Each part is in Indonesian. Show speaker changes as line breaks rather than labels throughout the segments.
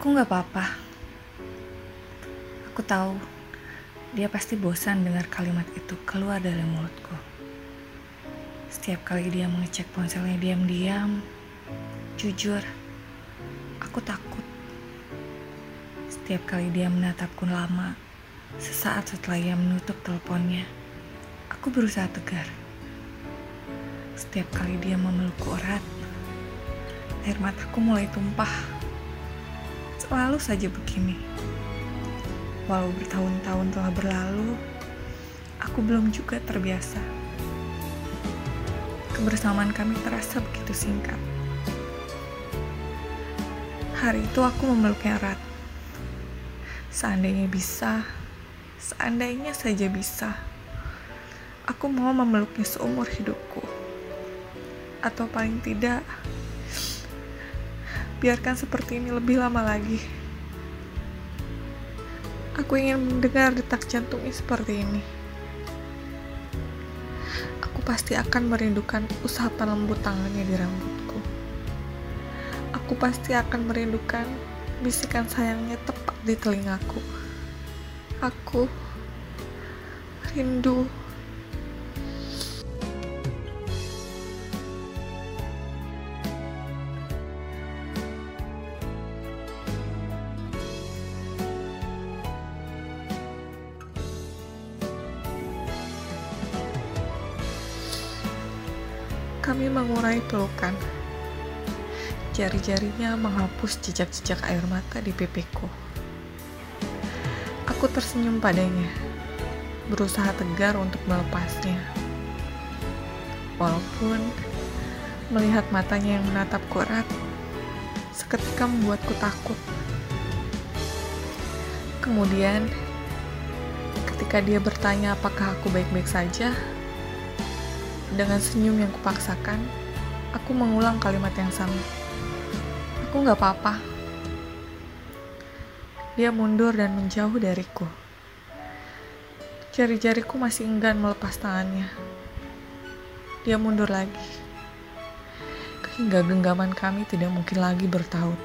Aku nggak apa-apa. Aku tahu dia pasti bosan dengar kalimat itu keluar dari mulutku. Setiap kali dia mengecek ponselnya diam-diam, jujur, aku takut. Setiap kali dia menatapku lama, sesaat setelah ia menutup teleponnya, aku berusaha tegar. Setiap kali dia memelukku erat, air mataku mulai tumpah selalu saja begini. Walau bertahun-tahun telah berlalu, aku belum juga terbiasa. Kebersamaan kami terasa begitu singkat. Hari itu aku memeluknya erat. Seandainya bisa, seandainya saja bisa, aku mau memeluknya seumur hidupku. Atau paling tidak, biarkan seperti ini lebih lama lagi. Aku ingin mendengar detak jantungnya seperti ini. Aku pasti akan merindukan usapan lembut tangannya di rambutku. Aku pasti akan merindukan bisikan sayangnya tepat di telingaku. Aku rindu Kami mengurai pelukan. Jari-jarinya menghapus jejak-jejak air mata di pipiku. Aku tersenyum padanya, berusaha tegar untuk melepasnya. Walaupun melihat matanya yang menatapku erat, seketika membuatku takut. Kemudian, ketika dia bertanya apakah aku baik-baik saja, dengan senyum yang kupaksakan, aku mengulang kalimat yang sama. Aku gak apa-apa. Dia mundur dan menjauh dariku. Jari-jariku masih enggan melepas tangannya. Dia mundur lagi. Hingga genggaman kami tidak mungkin lagi bertaut.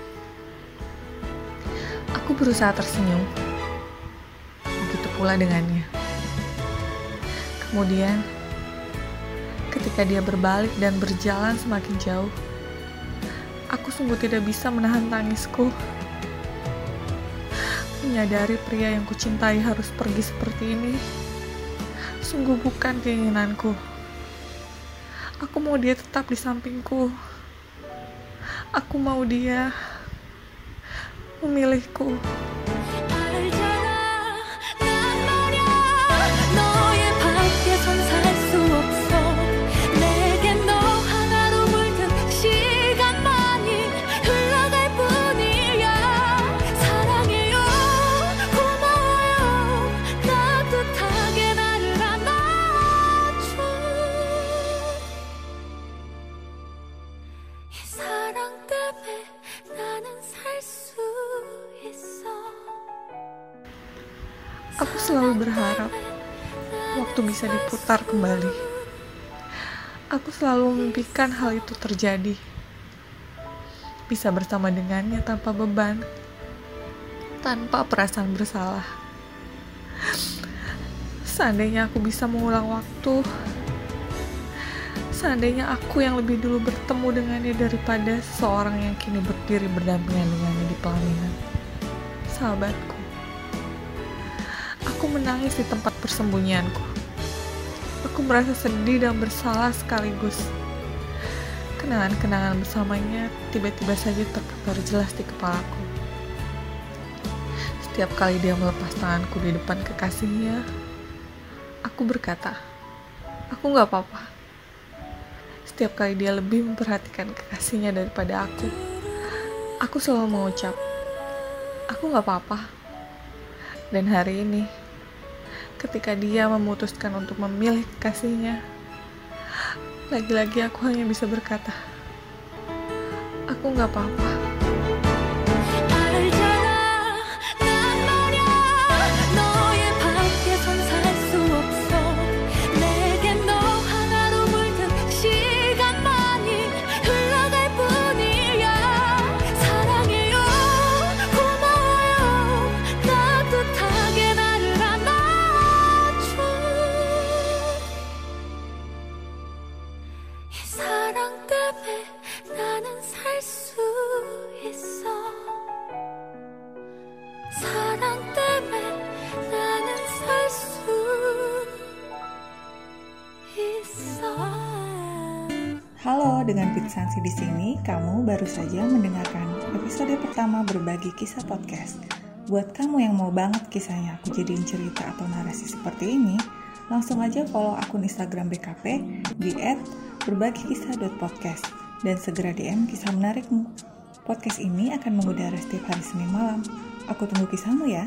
Aku berusaha tersenyum. Begitu pula dengannya. Kemudian, ketika dia berbalik dan berjalan semakin jauh. Aku sungguh tidak bisa menahan tangisku. Menyadari pria yang kucintai harus pergi seperti ini, sungguh bukan keinginanku. Aku mau dia tetap di sampingku. Aku mau dia memilihku. Aku selalu berharap waktu bisa diputar kembali. Aku selalu memimpikan hal itu terjadi. Bisa bersama dengannya tanpa beban, tanpa perasaan bersalah. Seandainya aku bisa mengulang waktu, seandainya aku yang lebih dulu bertemu dengannya daripada seorang yang kini berdiri berdampingan dengannya di pelaminan. Sahabatku, Aku menangis di tempat persembunyianku. Aku merasa sedih dan bersalah sekaligus. Kenangan-kenangan bersamanya tiba-tiba saja terputar jelas di kepalaku. Setiap kali dia melepas tanganku di depan kekasihnya, aku berkata, aku gak apa-apa. Setiap kali dia lebih memperhatikan kekasihnya daripada aku, aku selalu mengucap, aku gak apa-apa dan hari ini, ketika dia memutuskan untuk memilih kasihnya, lagi-lagi aku hanya bisa berkata, aku gak apa-apa. Halo, dengan Pitsansi di sini, kamu baru saja mendengarkan episode pertama berbagi kisah podcast. Buat kamu yang mau banget kisahnya aku jadiin cerita atau narasi seperti ini, langsung aja follow akun Instagram BKP di @berbagikisah.podcast dan segera DM kisah menarikmu. Podcast ini akan mengudara setiap hari Senin malam. Aku tunggu kisahmu ya.